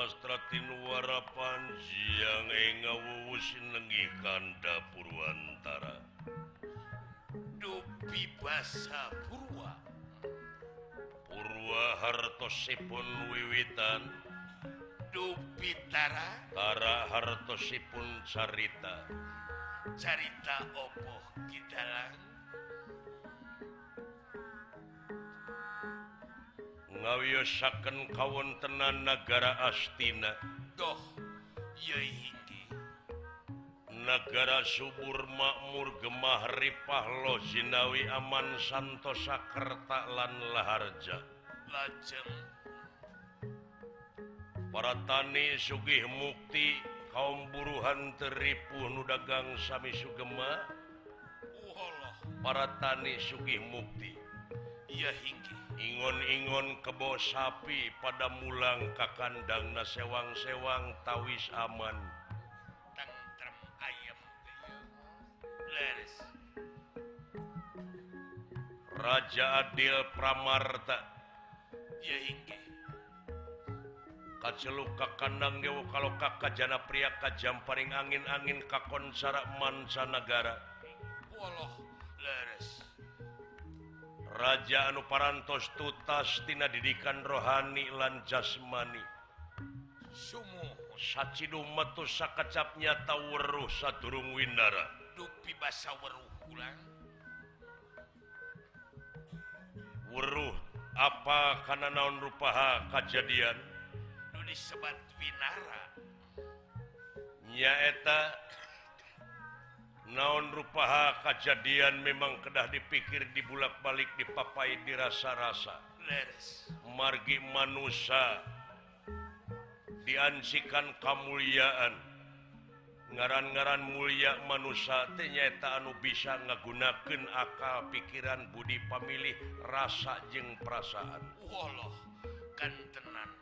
sastratinwarapan siang ngawusinengikan Dapurwantara Dupi basa Purwa. Purwa hartosipun wiwitan. Dupitara Tara hartosipun carita. Carita opo kidalang? ngawiyosaken kawontenan negara Astina. Doh negara subur makmur gemah Ripahlo Zinawi aman Santosakerta lan Laharja. Lajeng. Para tani sugih mukti kaum buruhan teripu nu dagang sami sugema. Para tani sugih mukti. Ya hinggi ingon-ingon kebo sapi pada mulang ka kandang na sewang-sewang tawis aman. Tantrem ayam Leris. Raja Adil Pramarta. Ya hingga kaceluk ka kandang dewa kalau kakak jana pria kajam paring angin-angin kakon sarak mancanagara. Walah leres. Raja Anu Parantos tutas tina didikan rohani lan jasmani. Sacidumatus sakacapnya taweruh saturung Windara dupi basa ulang Weruh apa karena naon rupaha kejadian Nu disebat Winara. Nyaeta naon rupaha kejadian memang kedah dipikir dibulak-balik dipapai dirasa-rasa. Margi manusia diansikan kemuliaan. Ngaran-garan mulia manusia ternyata anu bisa ngagunakan akal pikiran Budi pemilih rasa jeng perasaan. Woloh kan tenan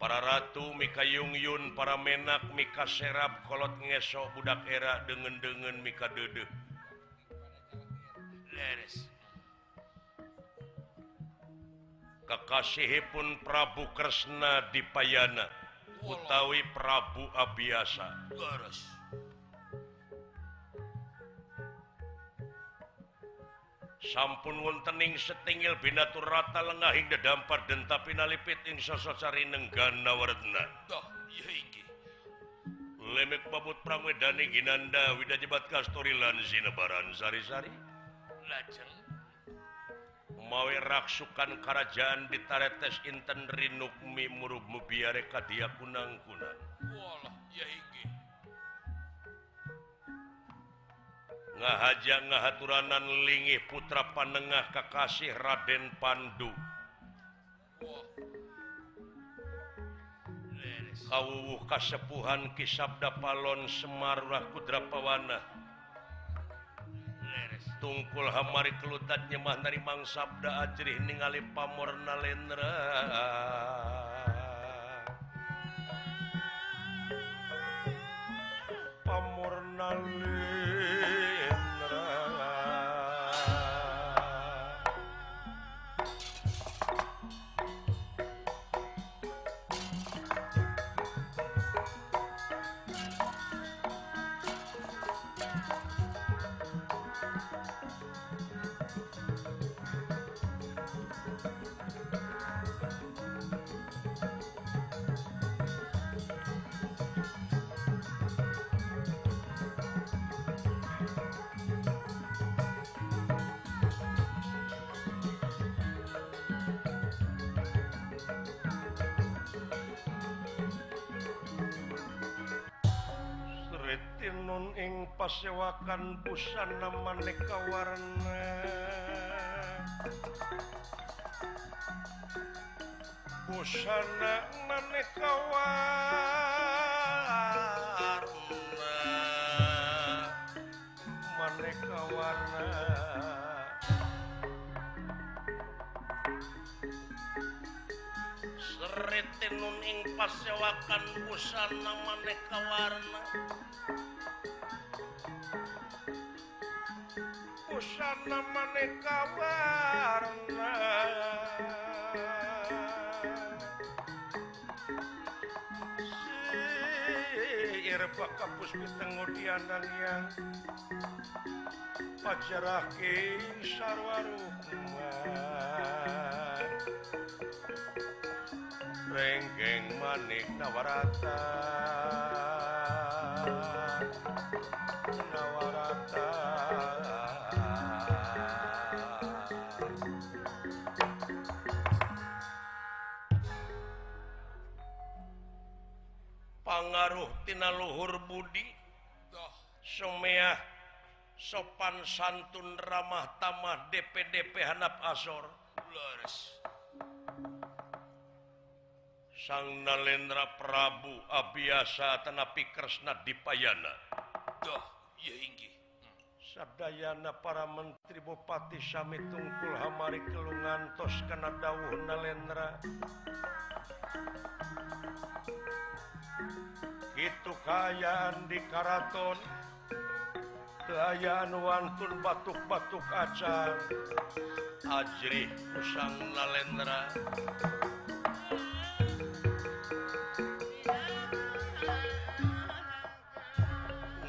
para ratu Mikayungyun para menak Mika serap kolot ngesok budak era dengan dengan Mika dede kekasihipun Prabu Kresna dipayana. Utawi Prabu Abiasa. Leres. sampun wontening setingil binatur rata lengahing dedampar denta pinalipit ing sososari nenggana waretna lemek babut pramedani ginanda widajebat kastori lan zinebaran sari-sari. Lajeng. Mawe raksukan kerajaan di taretes inten rinukmi murub mubiare kadia kunang kunang walah ya ngahaja ngahaturanan lingih putra Panengah Kakasih Raden Pandu. Kau kasepuhan Kisabda Palon Semarah Kudra Pawana tungkul hamari kelutat nyemah dari Mang Sabda Ajrih ningali pamorna Lendra Sretinun ing pasewakan busana maneka warna. Busana maneka warna. Maneka warna. Sretinun ing pasewakan busana maneka warna namane kabarna sir bakapus pitengo diandang yang pajarake sarwa rukman renggeng manik nawarata. Nawarata. pangaruhtina Luhur Budi. Sumeah sopan santun ramah tamah DPDP Hanap Azor sang Nalendra Prabu Abiyasa Tanapi Kresna Dipayana Sadayana para Menteri Bupati Sami Tungkul Hamari Kelungantos Kanadawuh Nalendra. itu kayaan di Karaton. Keayaan wantun batuk-batuk acar Ajri Pusang Nalendra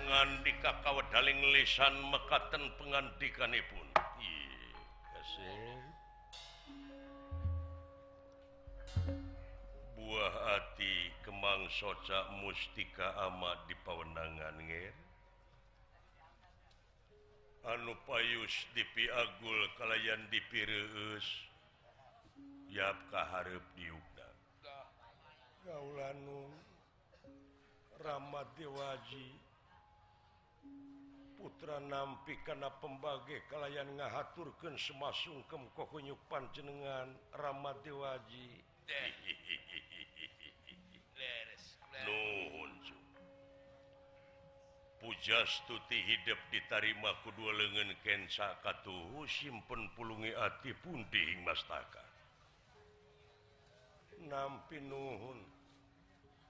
ngandika kawedaling lisan mekaten pengantikanipun. Kasih. Buah hati soca mustika ama di pawenangan nger anu payus dipiagul kalayan dipireus yap kaharep diukna gaulanung ramat dewaji putra nampi karena pembage kalayan ngahaturkan semasungkem kokunyuk panjenengan ramat dewaji pujastuti hidup ditarima kedua lengan Kensa katuhu simpen pulungi ati pun dihing mastaka nampi nuhun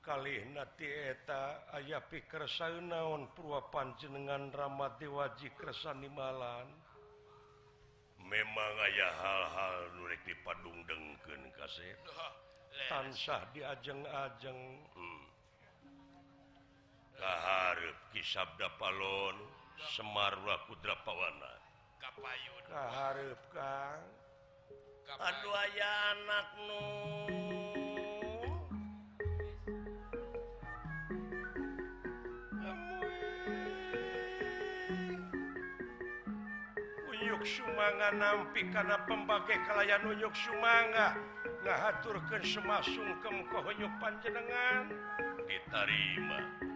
kali nati eta aya pikir naon purwa panjenengan Ramat Dewaji kersani malan? Memang ayah hal-hal nurek dipadung dengken kaset tansah diajeng-ajeng. Hmm. keharep kisabda Palon Semarwa kudra Pawana. Aduh aya anak nu Uyuk Sumanga nampi karena pembagai kalayan Uyuk Sumanga. Ngahaturkan semasung kemkohonyuk panjenengan. Ditarima.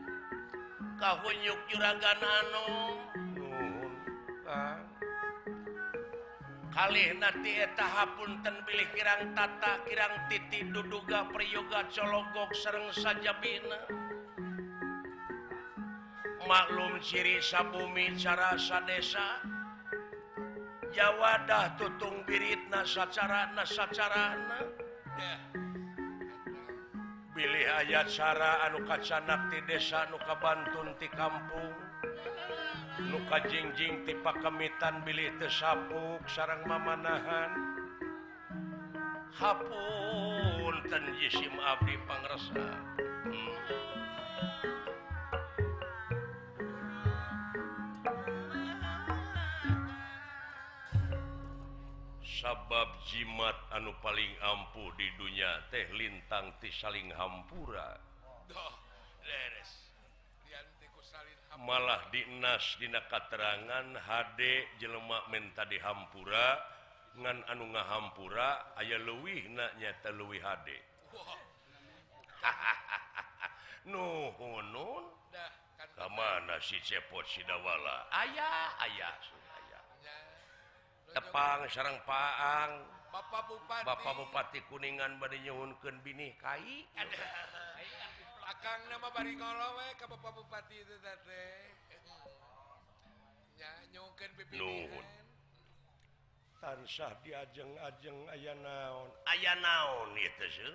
kahunyuk juragan anu. Kali nanti tahapunten pilih kirang tata kirang titi duduga priyoga cologok sereng saja bina maklum ciri sabumi cara sadesa. Jawadah tutung birit nasa cara yeah. pilih ayat cara anu kacanakti desa nukabanun di kampung. Nuka jingjing tipe kemitan Billy tesapuk sarang mamanahan. Hapun tenjisim Abdi Pangresa hmm. sabab jimat anu paling ampuh di dunia teh lintang ti saling hampura. Malah dinas Dina katerangan HD jelemak menta di Hampura ngan anu nga Hampura aya luwih nanyata luwih HD. Nuhun mana si cepot sidawala ayaah ayah tepang sarang Paang. Bapak Bupati, Bapak Bupati Kuningan bade nyuhunkeun binih Kai. Nama ka Bapak Bupati itu tansah diajeng-ajeng aya naon? Aya naon itu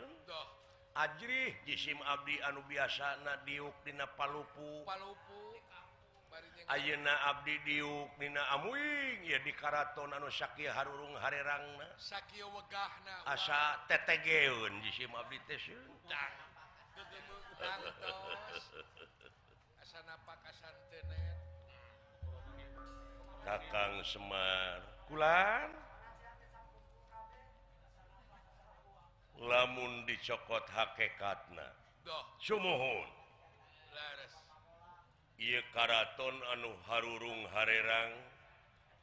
Ajrih. Jisim Abdi anu biasa Nadiuk Dina Palupu. Palupu. Ayeuna Abdi diuk Nina amuing ya di Karaton anu Sakya Harurung Harerangna. Syaki wegahna asa tetegeun di sim Abdi teh seuntang asa napak asan tenet Kakang Semar. Kulan? Lamun dicokot hakikatna sumuhun. Leres. Karaton anu Harurung Harerang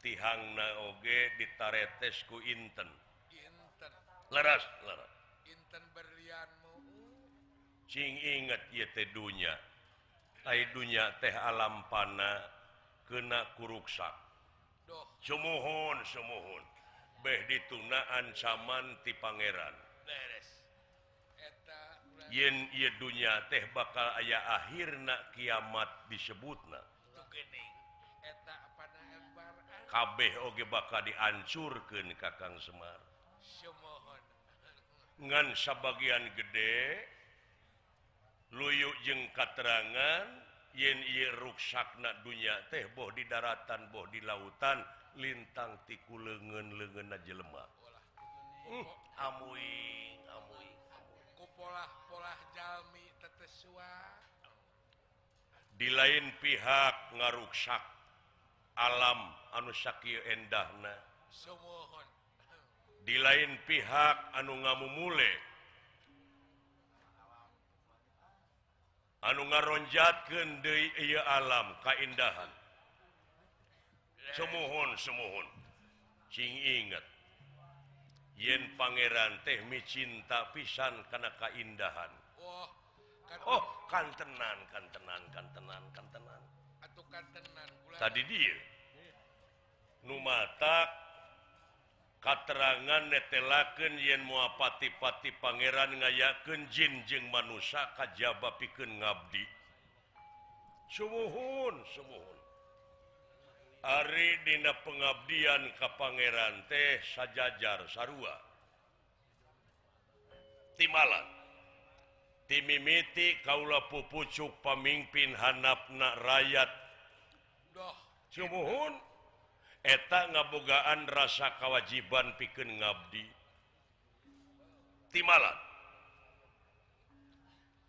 tihang naoge ditaretesku Inten. Leras inget tedunya dunya. Teh alam pana kena kuruksak. Semohon semohun beh ditunaan saman ti Pangeran. yen dunya teh bakal ayah akhirna kiamat disebutna. Kabeh oge bakal dihancurkan Kakang Semar. Ngan sabagian gede luyuk jeng katerangan yen ruksakna dunya teh boh di daratan boh di lautan lintang tiku lengen lengen aja lemah hmm, amuing amuing. polah-polah Jami di lain pihak ngaruksak alam anu Shakyu endahna. Di lain pihak anu ngamu mulai anu ngaronjat Gede alam keindahan semohun semohun sing ingat. yen Pangeran teh micinta pisan karena keindahan. Oh, kan oh kantenan kantenan kantenan kantenan kan kantenan tadi dia. Numata katerangan netelaken yen muapati-pati Pangeran ngayaken jin jeung manusia kajaba pikeun ngabdi. Sumuhun sumuhun. Ari Dina pengabdian ke Pangeran teh sajajar sarua. Timalan timimiti Kaula pupucuk pemimpin hanapna rakyat. Sumohun eta ngabogaan rasa kewajiban piken ngabdi. Timalan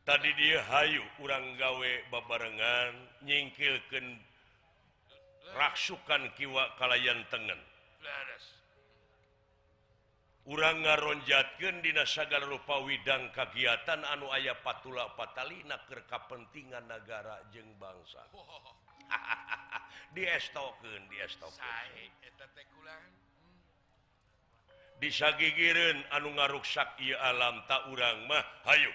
tadi dia Hayu kurang gawe babarengan nyingkilkan raksukan kiwakalayan tengen. Urang ngaronjatkeun dina sagala rupa Widang kegiatan anu ayah patula Patalina keur kepentingan negara jeng bangsa. Dia token dia bisa anu ngaruksak ieu alam tak urang mah Hayyu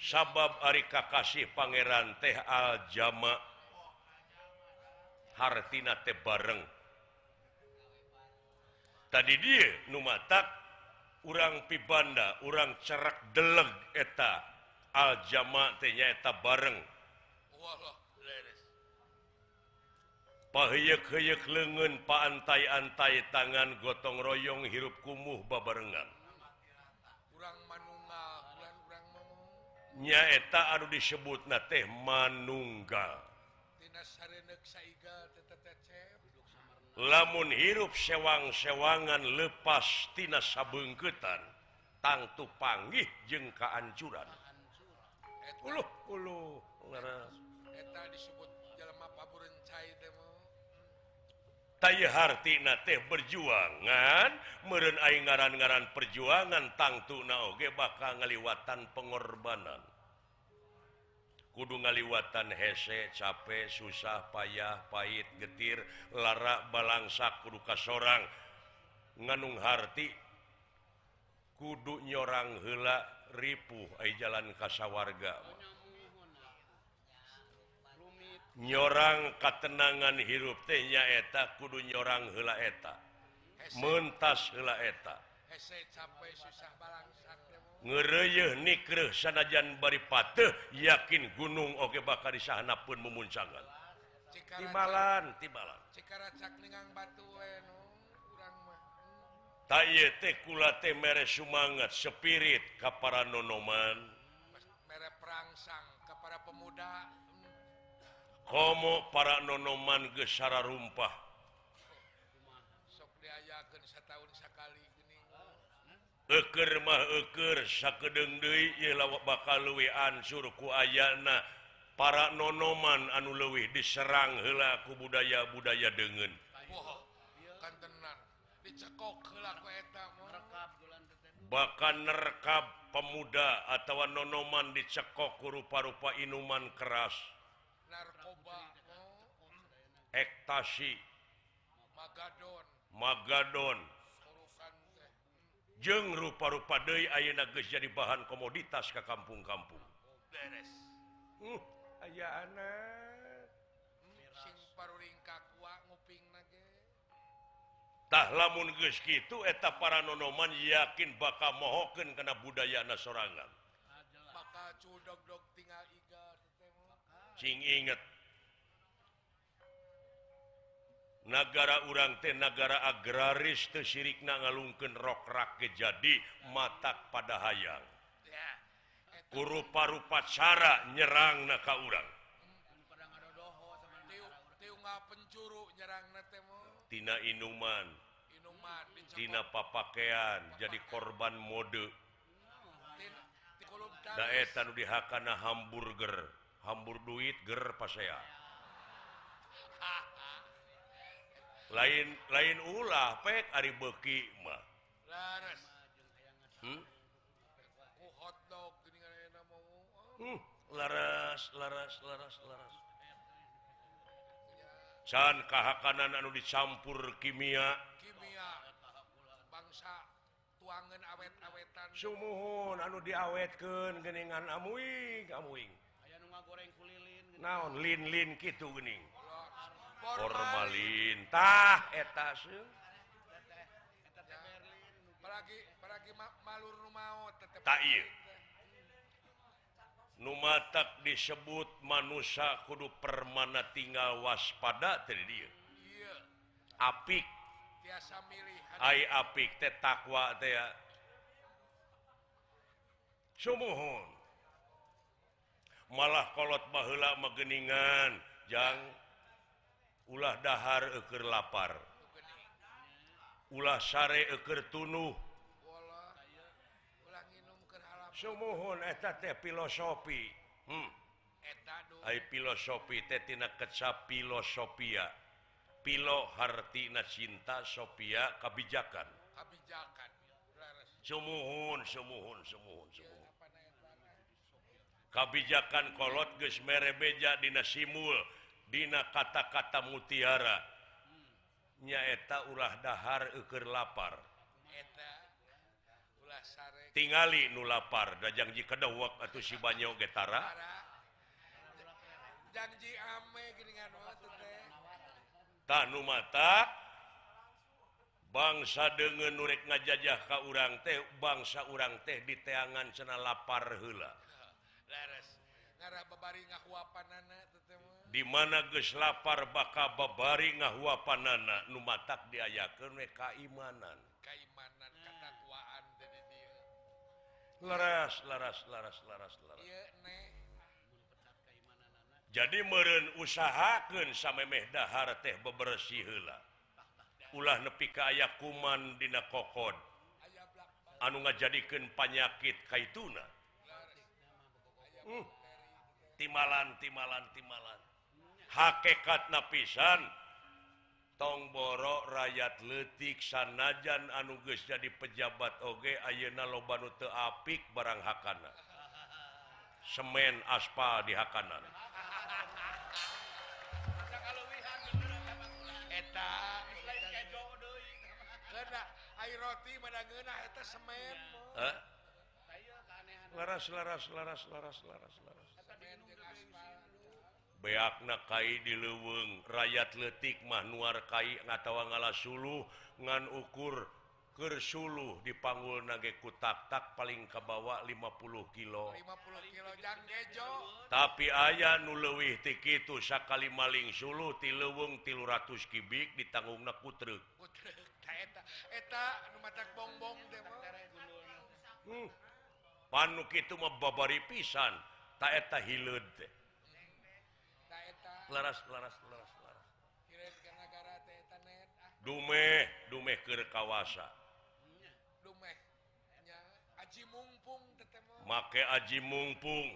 sabab Ari Kakasih Pangeran teh aljama Hartina teh bareng. Tadi dia numatak urang pibanda urang cerak deleg eta. Aljama tehnya eta bareng. Pahiyek-hiyek lengan paantai-antai tangan gotong royong hirup kumuh babarengan. nyaeta Aduh disebut na teh manunggal. Lamun hirup sewang-sewangan lepastina sabengketan tangtu panggih jeng kehancuran tayhartina teh berjuangan meren ngaran-garan perjuangan tangtu naoge bakal ngaliwatan pengorbanan. kudu ngaliwatan hese capek susah payah pahit getir larak balangsa kuduka seorang nganung harti kudu nyorang hela ripuh ay jalan kasawarga nyorang katenangan hirup tehnya eta kudu nyorang hela eta. Mentas hela eta. Capek susah balang ngereuh sanajan baripate yakin gunung oge bakar di sana pun memuncangan. Tibalan teh tayete kulate mere sumangat spirit kapara nonoman. Mere perangsang kepada pemuda. Komo para nonoman gesara rumpah Eker mahker sakkedengde lawak bakal leuwih ansur ku ayana para nonoman anu lewih diserang helaku budaya budaya degen bahkan nerkab pemuda atau nonoman dicekok rupa-rupa inuman keras. Ektasi. Magadon. jeng rupa-rupa Dei Ayeuna jadi bahan komoditas ke kampung-kampung. Uh, aya anakngtah lamun gitu eta para nonoman yakin bakal mohoken karena budaya na sorangan inget negara urang teh negara agraris tersirik na ngalungken rockrake jadi mata pada hayang. Rupa-rupa cara nyerang naka urang. Tina inuman. Tina papakaian jadi korban mode. Daetan dihakana hamburger. Hambur duit ger pasea. lain lain ulah pek Ari bekimah hmm? hmm, laras laras laras laras. Can kahakanan anu dicampur kimia. Kimia. Bangsa tuangan awet-awetan. Sumuhun anu diawetkan geningan amuing amuing. Goreng kulilin naon lin lin gitu gening formalintah eta numatak disebut manusia kudu permana tinggal waspada tadi dia apik. Ai apik teh takwa teh ya. Sumuhun. Malah kolot baheula mageningan jang. ulah dahar eker lapar. Ulah sare eker tunuh. Semohon eta teh filosofi. Hmm. Hai filosofi tetina keca filosofia. Pilo hartina cinta Sofia kebijakan semuhun semuhun semuhun semuhun kebijakan kolot gesmere beja dina simul. Dina kata-kata mutiara. Nyaeta ulah dahar eker lapar. Tinggali nu lapar. Da janji kedawak atau si banyo getara janji ame geringan tanu mata bangsa dengan nurek ngajajah ka urang teh bangsa urang teh di teangan sena lapar hela dimana ges lapar baka babari ngahua panana numatak diayakeun we kaimanan. Keimanan ketakwaan jadi dia. Laras laras laras laras laras. Iya neh. Jadi meren usahakan samemeh dahar teh bebersih hela ulah nepi ka aya kuman dina kokod. Anu ngajadikeun panyakit kaituna. Hmm. timalan timalan timalan. hakekat napisan tongboro rakyat letik sanajan anuges jadi pejabat Oge Ayeuna lobanu teapik barang Hakana. Semen aspal di Hakanan laras laras laras laras laras laras. beakna Kai di leweng rakyat letik mahnuar Kai ngatawa ngala suluh ngan ukur ker suluh di panggul nage kutak tak paling kabawa 50 kilo. 50 kilo jang gejo tapi ayah nulewih ti itu Sakali maling suluh ti leweng tilu ratus kibik ditanggung nakutrek hmm. panuk itu babari pisan taeta hilud teh. laras laras laras laras. Dumeh dumeh ke kawasa. Make aji mumpung.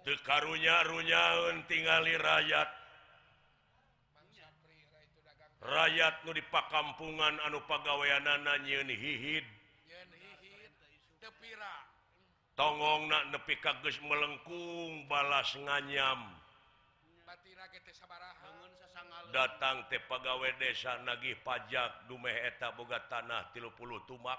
Tekarunya-runyaun tingali rakyat. Rakyat nu di pakampungan anu pagaweanana nyeun hihid. tongong na nepi kagus melengkung balas nganyam. Datang teh pegawai desa nagih pajak dumeh eta boga tanah tilu puluh tumak.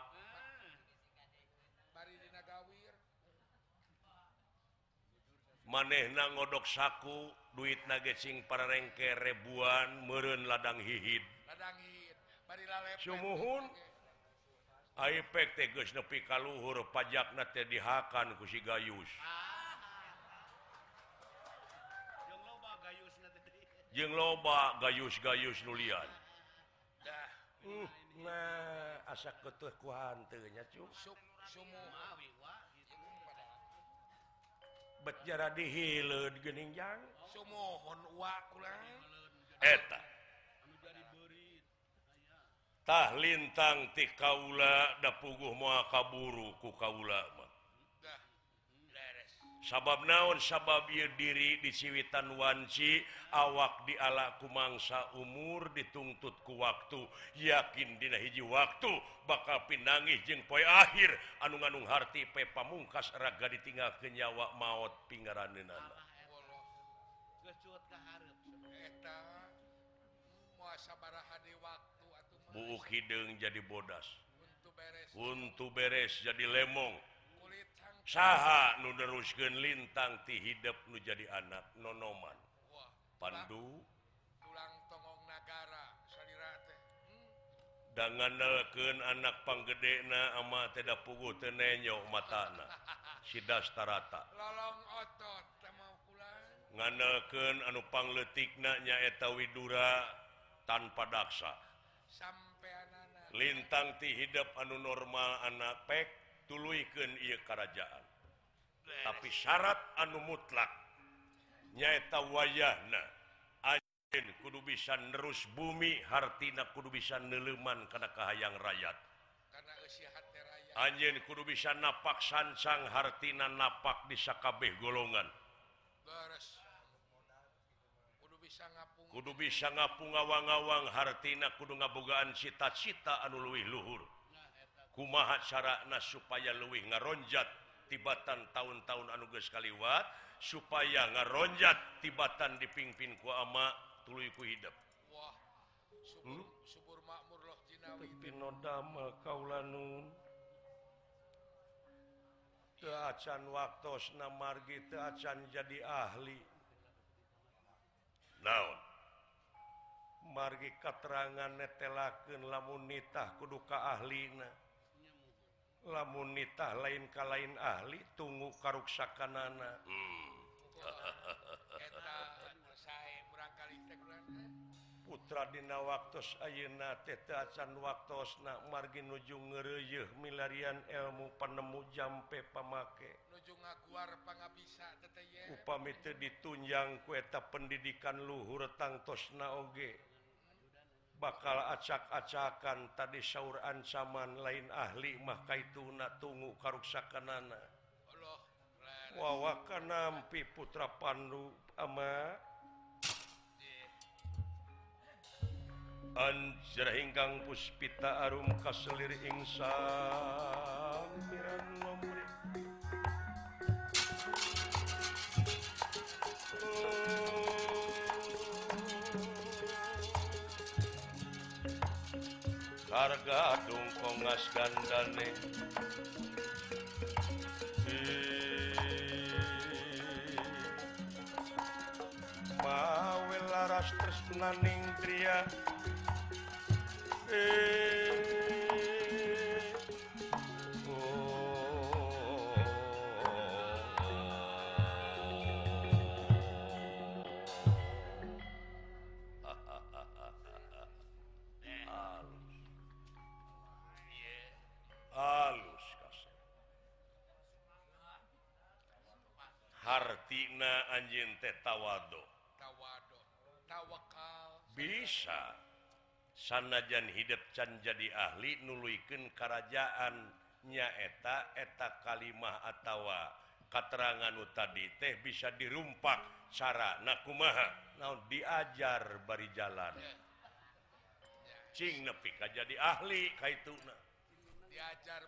Maneh na ngodok saku duit nagecing para rengke ribuan meren ladang hihid. Sumuhun. efek nepi kalluhur pajak dihakan kusi gayus. Jeng loba gayus gayus nulian Dah. Uh, nah, asa ketuhkuhannya bejara dihilening Eta. tah lintang ti kaula da puguh moa kaburu ku kaula sabab naon? Sabab ieu diri disiwitan wanci awak di ala kumangsa umur dituntut ku waktu. Yakin dina hiji waktu bakal pinangih jeung poe akhir. Anu nganung harti pe pamungkas raga ditinggal nyawa maut pinggaraneunan bubuk hidung jadi bodas. Untuk beres jadi lemong. Saha nuderusken lintang ti hidup nu jadi anak nonoman. Pandu. Pulang togong negara danken anak panggedena ama tidak pugu tenenyo matana. Sidastarata nganeken anupang eta Widura tanpa daksa. lintang ti hidup anu normal anak pek tuluikan ia kerajaan tapi syarat anu mutlak nyaeta wayahna ajen kudu bisa nerus bumi hartina kudu bisa neleman karena kahayang rakyat. Anjen kudu bisa napak sansang hartina napak di sakabeh golongan. Beres. kudu bisa ngapu ngawang-awang hartina kudu ngabogaan cita-cita anu luwih luhur. Kumaha carana supaya luwih ngaronjat tibatan tahun-tahun anuges kaliwat supaya ngaronjat tibatan dipimpin ku ama tuluy ku hidup Wah, subur, hmm? subur makmur loh jinawi kaulanun. Acan waktu margi kita acan jadi ahli. Naon? margi keterangan netelaken lamunitah kuduka ahlina. Lamunitah lain ka lain ahli tunggu karuksakan anak putra putradina waktu Ayeuna teteacan waktu na margi nuju ngereyeh milarian elmu penemu jampe pamake. Upami ditunjang kueta pendidikan luhur tangtos naoge bakal acak-acakan tadi sauur ancaman lain ahli maka itu na tunggu karuksakan nana wawakan nampi putra Pandu ama. Eh. Anjra ingkang puspita arum kaselir ingsan oh. karga dungkong asgandane mawe laras tresnaning kriya eh. Tina anjin tehtawaddo bisa. Sanajan hidup can jadi ahli nuluikan kerajaan nyaeta eta kalimah atautawa katerangan tadi teh bisa dirumpak cara nakumaha. Nah diajar bari jalan. Cing nepi jadi ahli ka itu diajar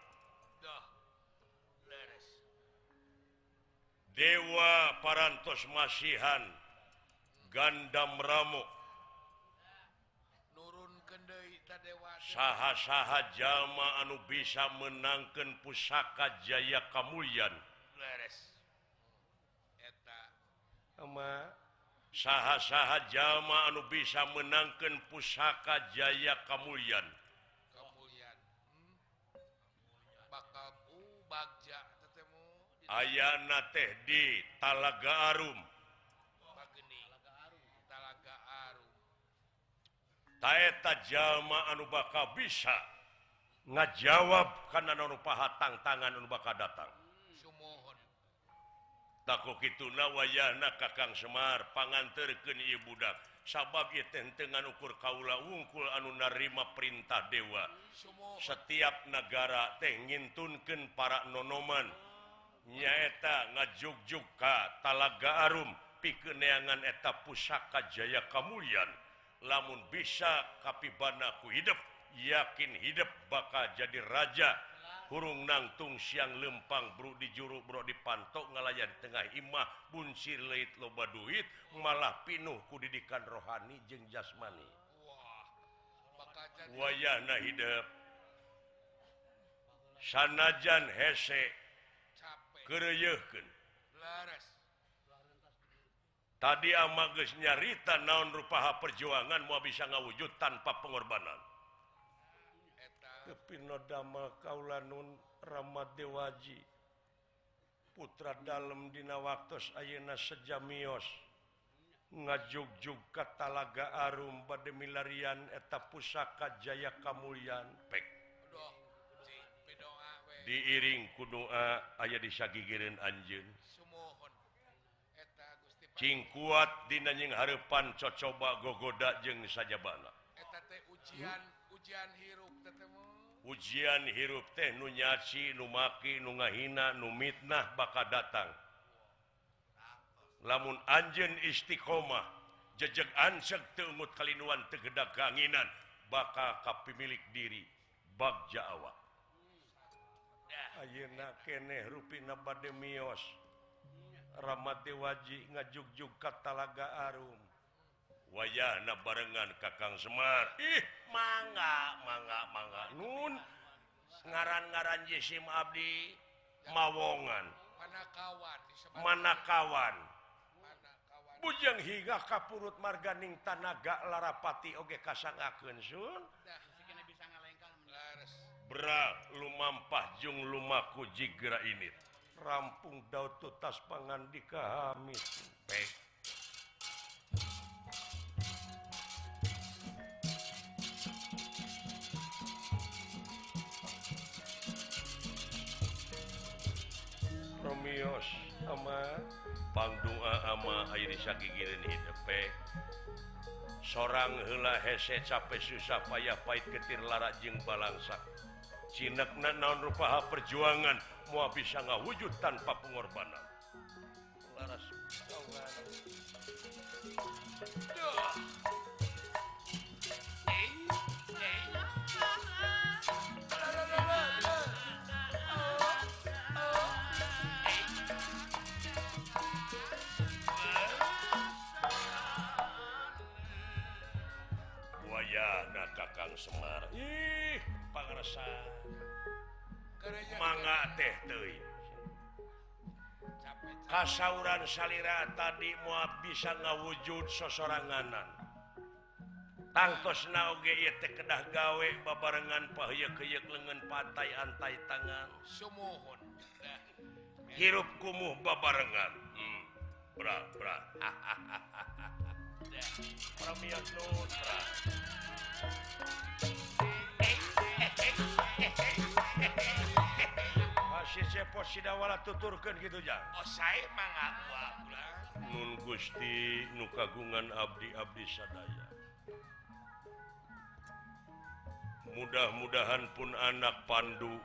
Dewa parantos masihan gandam Ramo saha-saha jalma anu bisa menangkan pusaka Jaya Kamulyan. Saha-saha jalma anu bisa menangkan pusaka Jaya Kamulyan. Ayna teh di Talaga Arum. Taeta Jalma anu baka bisa ngajawab karena paha tang-tangan anu baka datang. Takut itu nawayana Kakang Semar panganterken Ibudak sabab tentengan ukur Kaula ungkul anu narima perintah dewa. Setiap negara teh ngintunken para nonoman. nyaeta ngajugjuka talaga Arum pikeneangan eta pusaka Jaya Kamulian lamun bisa kapibanaku hidup yakin hidup bakal jadi raja. Hurung nangtung siang lempang Bro di juru Bro dipantok ngalayan di tengah Imah Bunsir leit loba duit malah pinuh kudidikan rohani jeung jasmani. Wayana hidup. Sanajan hese tadi amagus nyarita naon rupaha perjuangan mau bisa ngawujud tanpa pengorbanan. Kaulaun Ramad Dewaji. Putra dalam Dina waktu Ayeuna sejamios. Ngajugjug ke Talaga Arum pada milarian eta pusaka Jaya Kamulian pek. diiring kudua aya disagigirin Anjun King kuat dinanying harepan cocoba gogoda jeng saja bala ujian, ujian hirup ujian hirup teh nunyaci numaki nungahina numitnah bakal datang. Lamun Anjen Istiqomah jejak ansek temut kalinuan tegedak kanginan bakal kapi pemilik diri bab Jawa Ayeuna keneh rupina bade mios. Ramati waji ngajugju ka Talaga Arum. Wayahna barengan Kakang Semar. Ih mangga mangga mangga. Nun ngaran-ngaran Jesim Abdi Mawongan. Manakawan manakawan. Bujang hingga kapurut marganing Tanaga Larapati oge kasang Akensun Sun lumampah Jung lumaku jigra ini. Rampung dautu tas pangan dikahamis Romios sama pangdua ama air sakigirin hidup seorang hela hese capek susah payah pahit ketir larak jeng balangsak sinakna naon rupaha perjuangan mua bisa ngawujud tanpa pengorbanan. Laras. Wayana kakang Semar. Ih pangeran manga teh kasauran salira tadi muaab bisa ngawujud sosoranganan. Tangtos nauge kedah gawe babarengan pahyak-keyak lengan pantai antai tangan. Sumuhun. Hirup kumuh babarengan. Hmm. bra bra. Hahaha sidawala tuturkan gituja Nun Gusti nu kagungan Abdi Abdi sadaya. Mudah-mudahan pun anak Pandu.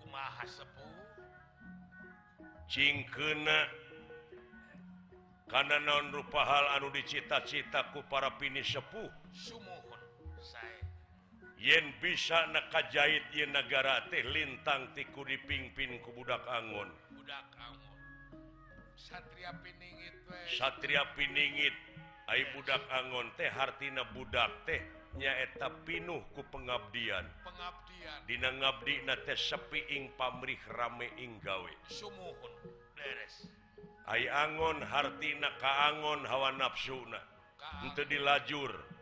Kumaha cingkena karena non rupa hal anu dicita-citaku para pini sepuh. Sumuhun saya. yen bisa neka jait y negara teh lintang tiku dipingpin ku budak Angon. Satria Piningit we. Satria Piningit. Ay budak Angon teh hartina budak teh nyaeta pinuh ku pengabdian. Pengabdian. Dina ngabdi na teh sepiing pamrih rame ing gawe. Sumuhun deres. Ay Angon hartina kaangon hawa nafsuna Untuk dilajur.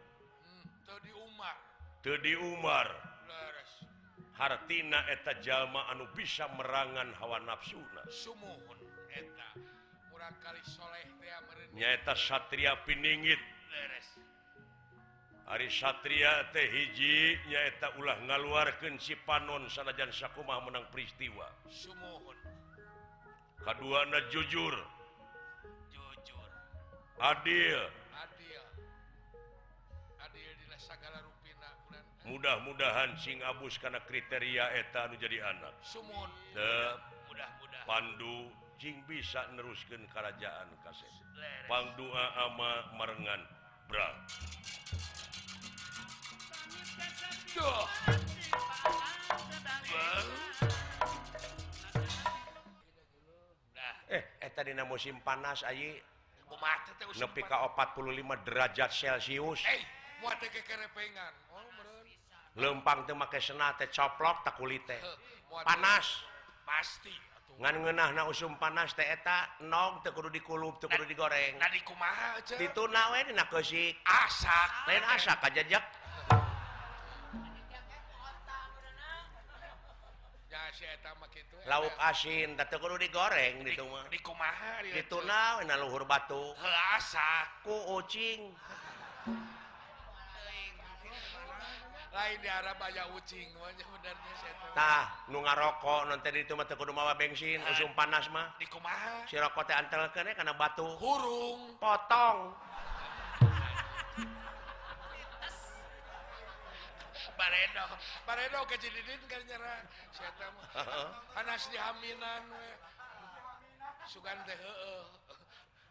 di Umar. Hartina eta jalma anu bisa merangan hawa nafsunanyaeta Satria piningit. Ari Satria teh hiji nyaeta ulah ngaluarkan si panon sanajan Sakumah menang peristiwa. K2 jujur. Jujur. Adil. mudah-mudahan sing Abus karena kriteria etan jadi anak. Semua mudah-mudah Pandu Jing bisa neruskan kerajaan kaset pangdua ama merengan bra. Eh tadi musim panas Ayi. Nepi ka 45 derajat Celcius eh, lempang make sena teh coplok tak kulit teh. Panas. Pasti ngan ngenah na usum panas teh eta nog teh kudu dikulup teh kudu eh, digoreng. nah dikumaha aja itu nawe dina keusik asak. Lain asa kajajak eh. lauk asin teh kudu digoreng di mah dikumaha di itu na luhur batu. Asak. Ku ucing. lain di Arab aja ucing wanya benernya tah nu ngarokok non tadi itu mah teu kudu mawa bensin nah. usum panas mah di kumaha si rokok teh antelkeun eh, kana batu hurung potong Baredo, Baredo ke Cididin kan nyerang. Siapa mah? Anas di Haminan. Sugan teh heueuh.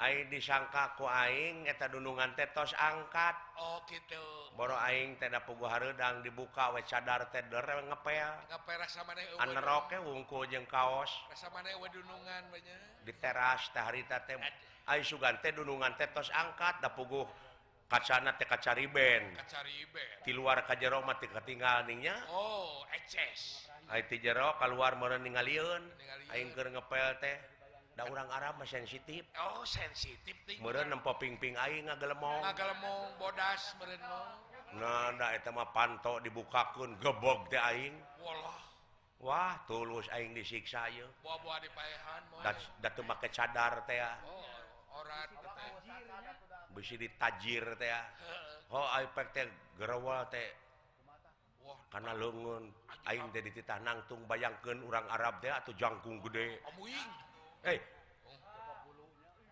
Aing disangka ku aing eta dunungan teh tos angkat. Oh kitu. Boro aing teh da puguh hareudang dibuka we cadar teh derel ngepel. Ngeperas rasa maneh eueuh. Ana ke wungkul jeung kaos. Rasa maneh eueuh dunungan bae nya. Di teras teh harita teh. Aing sugan teh dunungan teh tos angkat, da puguh kacana teh ka Cariben. Ka Cariben. Ti luar ka jero mah teh katinggal ning nya. Oh, eces. Hayang ti jero ka luar meureun ningalieun. Aing keur ngepel teh. Da orang Arab mah sensitif. Oh, sensitif ting. Meureun nempo pingping aing ngagelemong. Ngagelemong bodas meureun mah. Nah, da eta mah panto dibukakeun gebog teh aing. Walah. Wah, tulus aing disiksa ye. Buah-buah dipaehan moe. Da, da teu make cadar teh. Oh, orat teh. Bisi ditajir teh. Ho oh, aing pek teh gerewal teh. Wah, Karena leungeun aing teh dititah nangtung bayangkeun urang Arab teh atuh jangkung gede. Amuing. hey.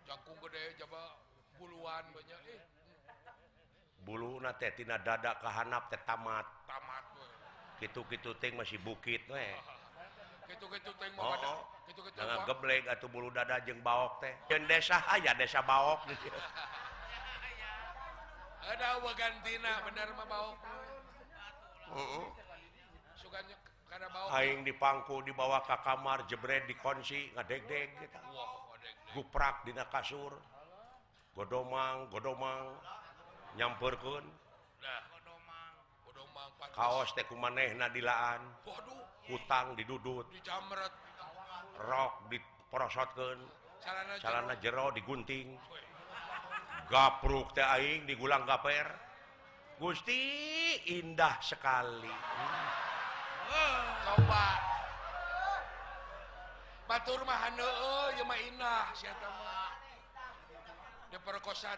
Jangkung gede puluhan banyak eh. bulu natetina dada kehanap teh tamat. Tamat gitu-gitu ting masih bukit weh oh, oh. geblek atau bulu dada jeng baok teh. Jeung desa ayah desa baok. Ada wagantina bener mah baok uh -uh. suka Aing dipangku dibawa ke kamar jebret dikonsi ngadeg-deg guprak dina kasur. Godomang godomang. Nyampurkeun kaos teh kumanehna dilaan hutang didudut. Rok diprosotkeun calana jero. Digunting. Gapruk teh aing digulang gaper. Gusti indah sekali. hmm. obat Batur eh, mah diperkosa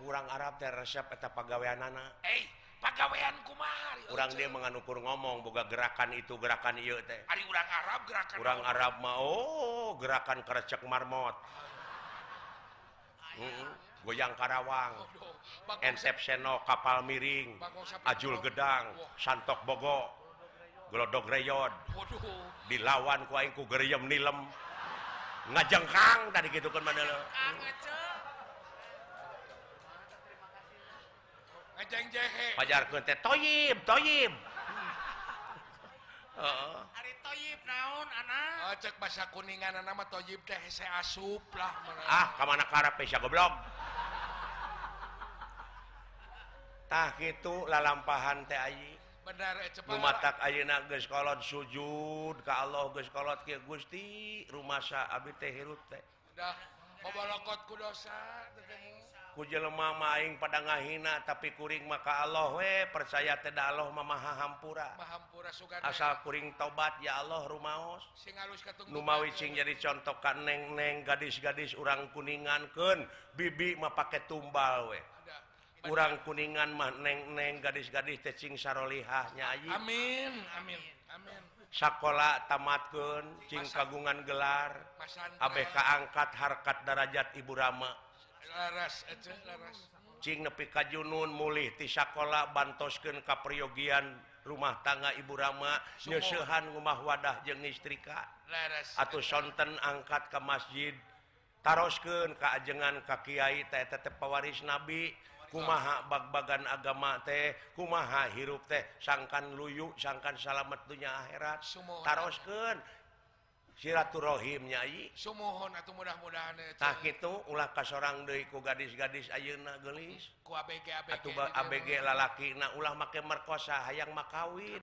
kurang Arab teh resep eta pagaweanana. Eh pagawean kumaha ari eh, kurang dia menganukur ngomong boga gerakan itu gerakan ieu teh. Ari urang Arab gerakan urang Arab mah oh, gerakan kerecek marmot. Mm -mm. goyang Karawang. Enceptiono kapal miring Ajul Gedang Santok Bogo. gelodogreyod dilawan kuingku geriem nilem ngajengkang tadi gitu kan mana lo pajar ke teh toyib toyib Uh. Ari toyib naon anak? Oh, cek bahasa kuningan anak mah toyib teh hese asup lah mana. Ah, ka mana karep sia goblok. Tah kitu lalampahan teh ayeuna. geus kolot sujud ka Allah geus kolot ke Gusti rumah jelema mah aing pada ngahina tapi kuring maka Allah we percaya teh da Allah mah maha hampura. Asal kuring tobat ya Allah rumaos. Numawicing jadi contohkan neng-neng gadis-gadis urang kuningan keun bibi mah pake tumbal we. kurang kuningan mahnengneng gadis-gadis tecing sarolihahnya Amin Amin Amin. Sakola tamatkeun cing kagungan gelar. Abeh keangkat harkat darajat Ibu Rama. Laras, ece, laras. Cing nepi kajunun mulih ti sekolah bantosken kapriogian rumah tangga Ibu Rama. Nyusuhan rumah wadah jeng istrika atau sonten angkat ke masjid. Tarosken keajengan Ka Kyai tetetepawaris nabi. kumaha bag-bagan agama teh kumaha hirup teh sangkan luyu sangkan salamet dunya akhirat. Tarosken silaturahimnyayi Sumuhun atau mudah-mudahan tak itu ulah ka sorang deui deiku gadis-gadis Ayeuna gelis ku ABG ABG, ABG lalaki na ulah make merkosa hayang makawin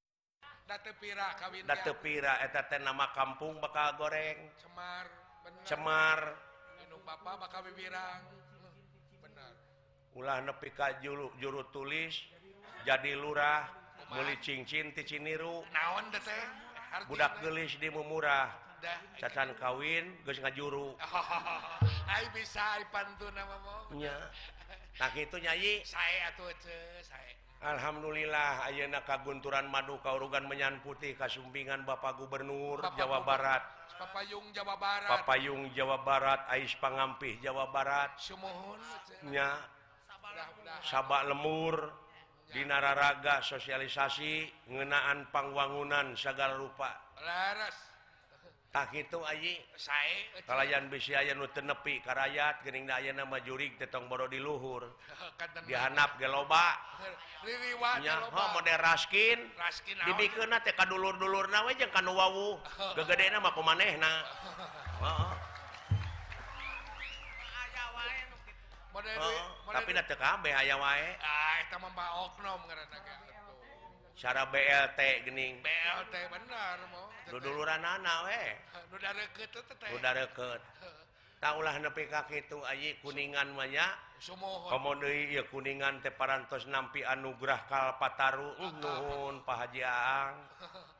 datepira kawin datepira eta teh nama kampung bakal goreng. Cemar bener. cemar. Anu bapak bakal bibirang. ulah nepi ka juru, juru tulis jadi lurah beli cincin ti Ciniru. Naon teh budak gelis di murah cacan kawin geus ngajuru. Oh, ai bisa ai pantun nya. Tak itu nyayi saya atuh saya Alhamdulillah ayeuna kagunturan madu kaurugan menyan putih kasumbingan Bapak Gubernur Bapak Jawa Barat. Papayung Jawa Barat. Papayung Jawa Barat Ais Pangampih Jawa Barat. Sumuhun nya. sabak lemur dinararaga sosialisasi ngenaan pangwangunan segala rupa. Tak itu sayalayan nepi karayat Gening daya nama jurik tetong boro diluhur dihanap gelobanya moderaskin. Ka dulur-dulur nawe kan wow kegede nama pemaneh nah oh. tapi kabeh aya wae. Oknum cara BLT gening BLT bener duluran anak we. Udah reket udah reket taulah nepi kaki itu ayi kuningan banyak komode ya kuningan teh parantos nampi anugerah kalpataru nuhun pahajang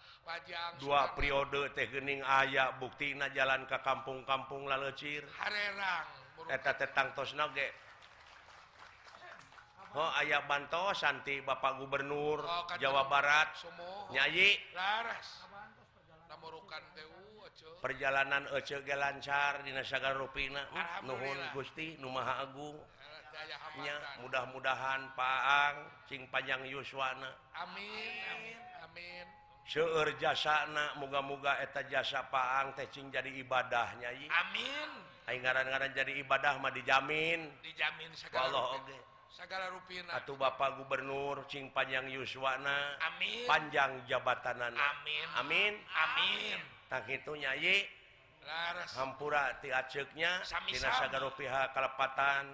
dua periode teh gening aya bukti na jalan ke kampung-kampung lalecir harerang eta tetang tos nage Oh aya banto Santi Bapak Gubernur oh, Jawa Barat. nyayi perjalanan Ecege lancar Dinasaga Rupina hmm, Nuhun Gusti Numaha Agungnya mudah-mudahan Paang Cing panjang Yuswana. Amin Amin Amin. seueur jasana muga-muga eta jasa Paang tehcing jadi ibadah nyai. Amin. Ngaran-ngaran jadi ibadah mah dijamin. Dijamin Allah Oke segala ruin atau Bapak Gubernur Cing panjang Yuswana. Amin. Panjang jabatanan Amin. Amin. Amin. Tak itu nyayi hampura ti aceknya. Dina sagara pihak kalepatan.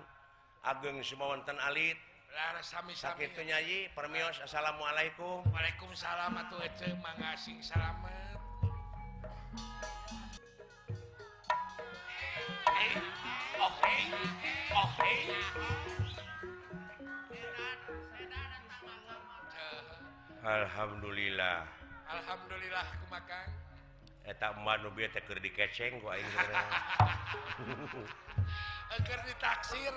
Ageng sumawanten alit. Laras sami sami itu nyayi permios assalamualaikum. Waalaikumsalam atuh ece mangasing salamet. Oke, oke, oke. Alhamdulillah. Alhamdulillah makan. Ditaksir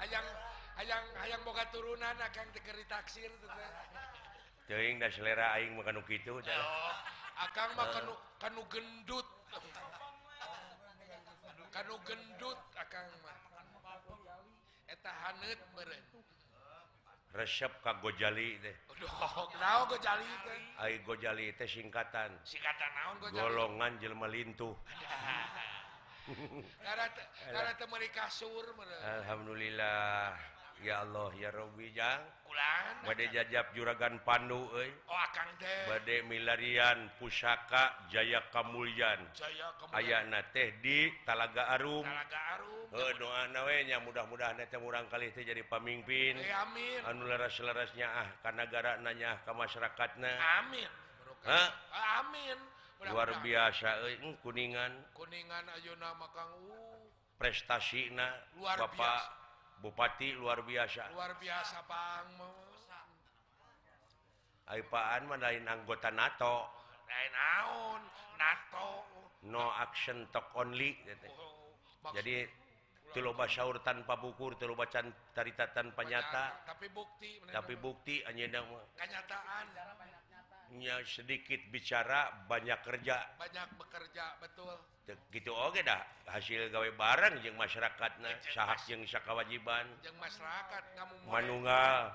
ayam ayam ayam boga turunan akan dikeri taksir teing da selera aing makan gitu Akang mah kanu gendut. Kanu gendut akang mah. Eta hanet meureun. Resep ka gojali teh. Aduh, naon gojali teh? Ai gojali teh singkatan Singkatan naon gojali? golongan jelema lintuh. Karena teh karena meuli kasur meureun. Alhamdulillah. ya Allah ya Robjang jajab juragan Pandu oh, bad milarian pusaka Jaya Kamulyan. Ayana teh di Talaga Arum. Arum. Doanya mudah-mudahan murang kali itu jadi pemimpin eh, anu laras-larasnya ah karena nanya ke ka nah Amin. Ah, amin. Luar biasa kuningan. Kuningan Ayo nama uh, prestasi nah Bapak Bupati luar biasa. Luar biasa Bangpaan mendain anggota NATO? Lain naon? NATO. No action talk only oh, jadi teloba syaur tanpa bukur telu tarita tanpa nyata. tapi bukti tapi bukti hanya kenyataannya sedikit bicara banyak kerja. Banyak bekerja betul. gitu Oke dah. Hasil gawe bareng jeung masyarakat nah sahas yang kewajiban masyarakat manungal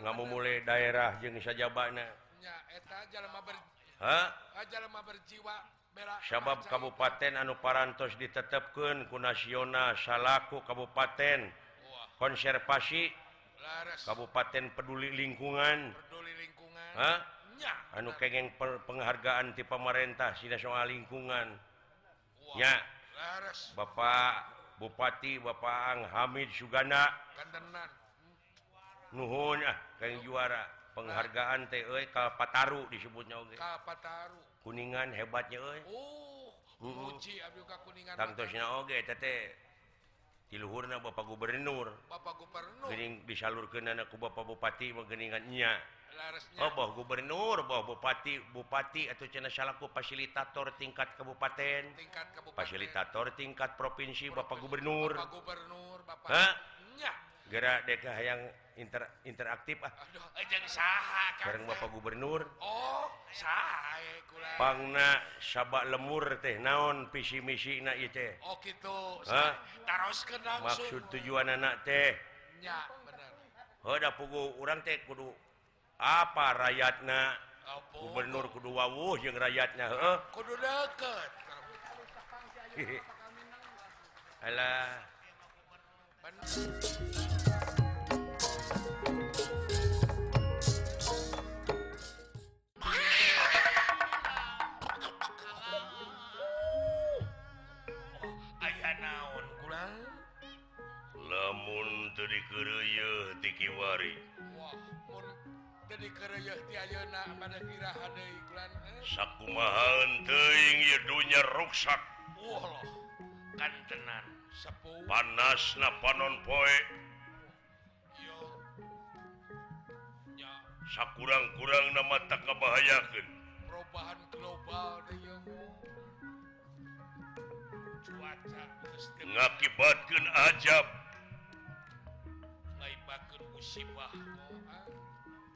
kamu mulai daerah je saja banyak berjiwa sabab Kabupaten Anu Parantos ditetapkan ku nasional salahku Kabupaten. Konservasi Kabupaten peduli lingkungan. Peduli lingkungan. anu kegeng penghargaan di pemerintah tidak soal lingkungan. Ya. Bapak Bupati Bapak Ang Hamid Sugana. Nuhun ah, kayak juara. Penghargaan TE Kalpataru disebutnya oke Kalpataru. Kuningan hebatnya euy. Uh, uh, ka Kuningan oge tete luhurna Bapak Gubernur. Bapak Gubernur. Gering disalurkan anakku Bapak Bupati menggeningannya Obah oh, Gubernur Bah Bupati Bupati atau Cina salahku fasilitator tingkat kabupaten. Tingkat kabupaten. fasilitator tingkat provinsi, provinsi Bapak Gubernur Bapak Gubernur Bapak Gerak deka yang inter interaktif ah. Bareng Bapak Gubernur. Oh Pangna sabak lemur teh naon visi misi na teh? Oh, maksud tujuan anak teh? Pugu orang teh kudu apa rakyatna? Apa? Gubernur kudu wawuh yang rakyatnya heuh. kudu deket Alah. Kiwari saku rusak ruksak. Kantenan panas na panon poe. Sakurang-kurang nama tak kebahayakan perubahan global cuaca mengakibatkan ajab. Sibah.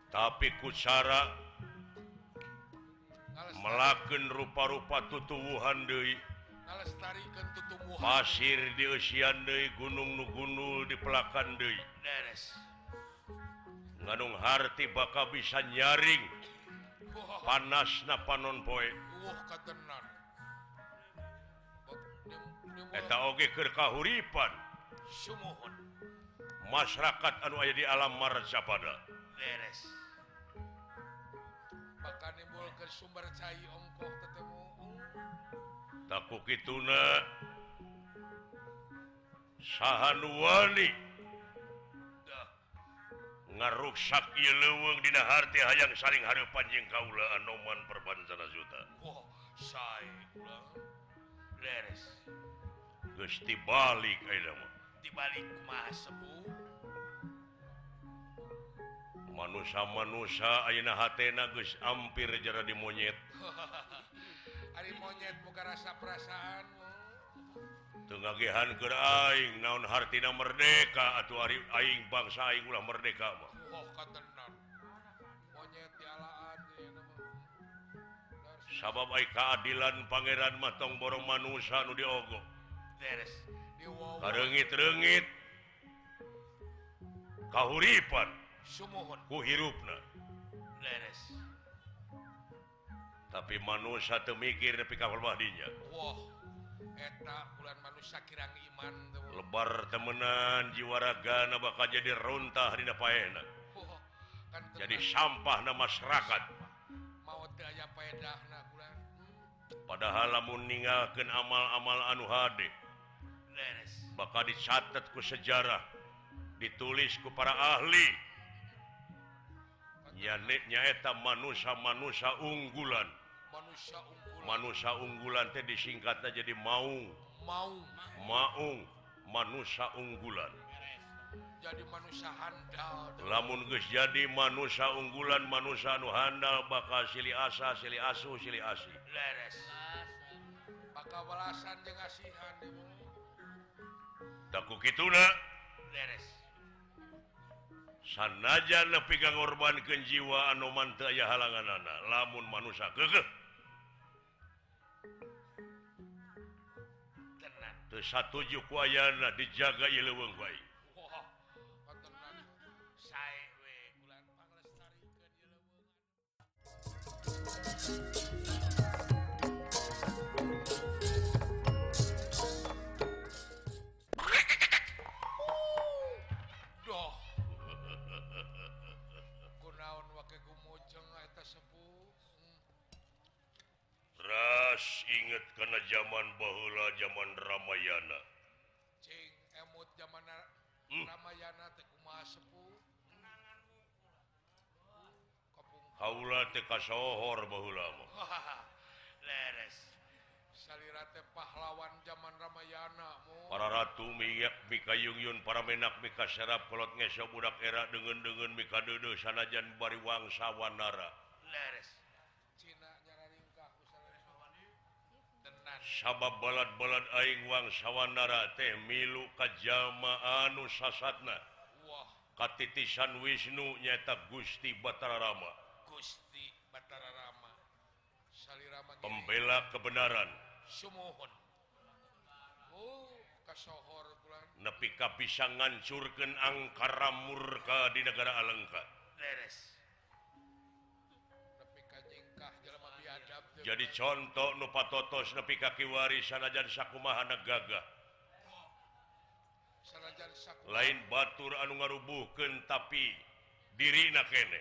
tapi kusara melaken rupa-rupa tutuwuhan Dewi pasir di Dei, Gunung Nugunul di pelakan Dei nganung harti bakal bisa nyaring. Panas na panon poe. Eta oge keur kahuripan. Sumuhun. masyarakat anu aya di alam marca pada beres ke sumber cair ongkoh ketemu uh. takut kituna sahan wali ngaruksak ieu leuweung dina harti hayang saring hareupan jeung kaula anoman perbanjana juta. Wah, sae. Leres. Gusti balik aya. dibalik Masebu manusia manusia Ainagus hampir jera di monyet. Hari monyet buka rasa perasaan Tengagihan keraing naon Hartina merdeka atau Aing bangsa Aing ulah merdeka mah. Oh, sabab keadilan Pangeran Matong Borong manusia nu diogo. Beres karengit-renggit kahuripan. Kuhirupna. Leres. tapi manusia temikir tapi kapal mahdinya wah Eta bulan manusia kirang iman tuh. lebar temenan jiwaraga raga bakal jadi runtah di paena kan jadi sampah nama masyarakat. Mau daya paedah na bulan. Padahal lamun ninggalkan amal-amal anu hadeh bakal dicatatku sejarah ditulisku para ahli. Nyanyaeta manusia manusia unggulan. Manusia unggulan, manusia unggulan teh disingkatnya jadi mau mau maung. Manusia unggulan. Jadi manusia handal. Lamun guys jadi manusia unggulan manusia anu handal bakal sili asa sili asuh sili asih. Leres maka belasan jeung asihan takut sanaja lebih korban anoman mantaya halangan anak lamun manusia keke satu jukwayana dijaga ileweng baik Thank you. Ramayana. Uh. Haula Leres. Salira Salirate pahlawan zaman Ramayana Para ratu miyak mika yungyun para menak mika serap kolot ngeso budak era dengan dengan mika dede sanajan bari wangsa wanara Leres. sabab balat-balad aing wang sawwanara teh milu kajjama anu sasatna. Katitisan Wisnu nyata Gusti Batara Rama Gusti Batara Rama Salirama pembela kebenaran. Sumohon oh kasohor bulan nepi kapisangan surken angkara murka di negara Alengka. Leres. jadi contoh nupatotos nepi kaki waris sanajan sakumaha gagah lain Batur anu ngarubuhkeun tapi dirina kene.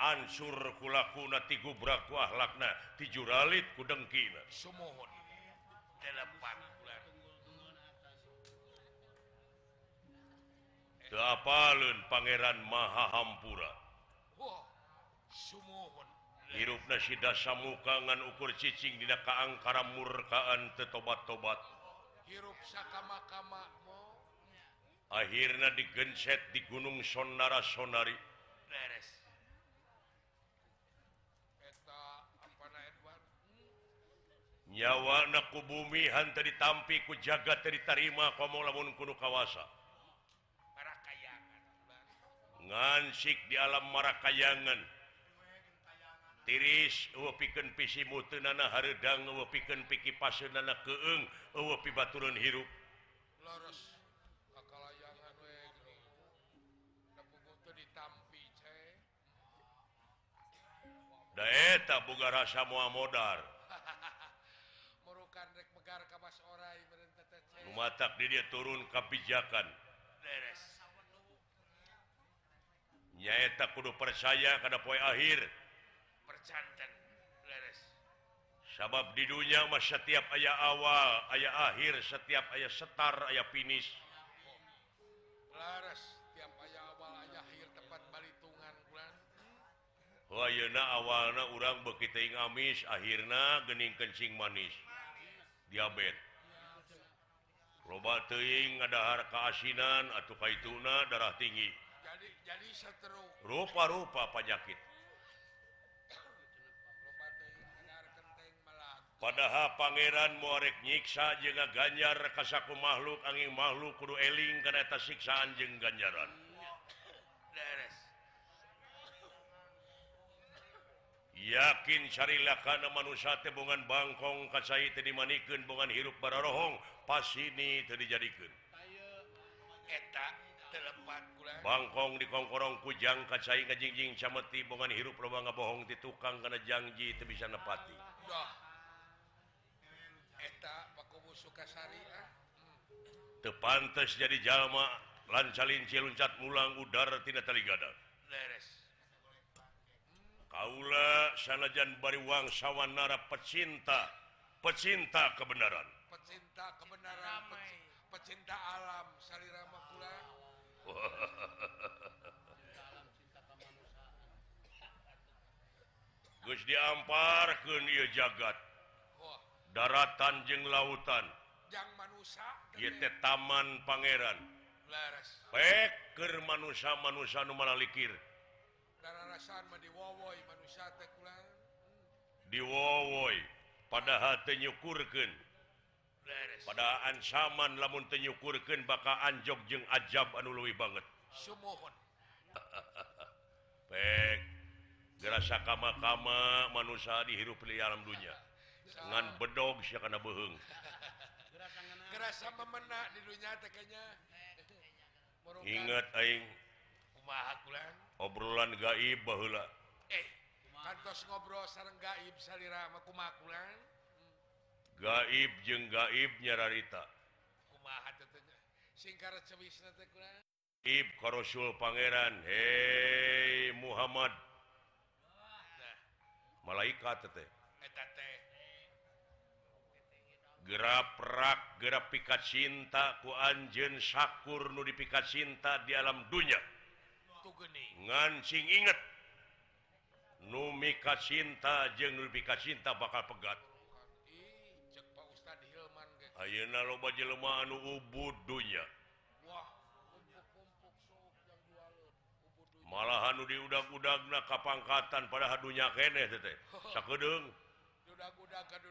Ansur kulakuna ti brakwah ku tiju ralit kudengkina semohon teu apaleun Pangeran Maha Hampura. Wow. Sumo hirup nasi dasa mukangan ukur cicing dina kaangkara murkaan tetobat-tobat hirup sakama-kama akhirnya digenset di Gunung Sonara Sonari. Leres eta apa na Edward? Nyawa ku bumi hanta ditampi ku jaga diterima komo lamun kudu kawasa. Ngansik di alam marakayangan. tiris piken pisi mutunana Haredang piken piki pasenana keeng pi baturun hirup. Daeta boga rasa mua modar. Mematak di dia turun kebijakan nyaeta kudu percaya karena poin akhir. canten sabab di dunia Mas setiap ayah awal ayah akhir setiap ayah setar ayah finish. Awal orang oh, begitu amis akhirnya gening kencing manis. Diabetes. Roba teuing ngadahar keasinan atau kaituna darah tinggi. Rupa-rupa penyakit. padahal Pangeran muarek nyiksa juga ganjar kasaku makhluk angin makhluk kudu eling karena siksaan jeng ganjaran. Yakin syarilah karena manusia tebungan bangkong kasai tadi manikin bungan hirup bararohong pas ini tadi bangkong di kongkorong kujang kacai ngajingjing cameti bukan hirup lubang bohong di tukang karena janji itu bisa nepati. Duh. Sukasari ah. tepantes jadi jalma lancalincil loncat mulang udara tidak teligada Kaula sanajan bari wangsawan nara pecinta pecinta kebenaran. Pecinta kebenaran pecinta alam Sari Ramakula Gus diamparkeun ieu jagat. daratan jeng lautan. Taman Pangeran. Peker manusia manusia numalikir diwowoi padahal tenyukurkan pada ancaman lamun tenyukurkan baka Jog jeung ajab anu luwi banget. Pek gerasa kama-kama manusia dihirup di alam dunia ngan bedog sih karena beheng ingat Aing. Obrolan gaib bahula eh kantos ngobrol sarang gaib salira makumakulan gaib jeng gaib nyararita kumaha tetunya singkar cewisna teh kulan? Gaib karosul pangeran. Hei Muhammad. Malaikat teh. Eta teh. geraprak gera pika cinta ku Anjen Syakur nudiika cinta di alam dunya. Ngancing inget Numika cinta jeng nudiika cinta bakal pegat. Ayeuna loba jelema anu ubud dunya. Malahan nu diudag-udagna kapangkatan pada hadunya keneh teteh sakeudeung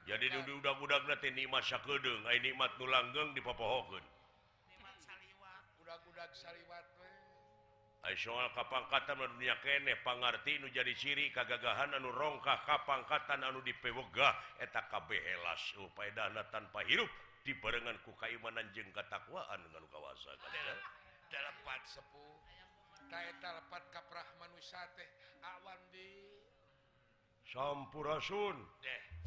jadi duduk udah-budak nanti nikmat sakedeng ay nikmat nu langgeng dipopohokeun budak sariwat soal kapangkatan dunia kene pangarti nu jadi ciri kagagahan anu rongkah kapangkatan anu dipewegah eta kabeh upaya dana tanpa hirup dibarengan ku kaimanan jeung katakwaan dengan kawasan. Dalepat sepuh eta lepat kaprah manusia teh awan di. Sampurasun. Deh.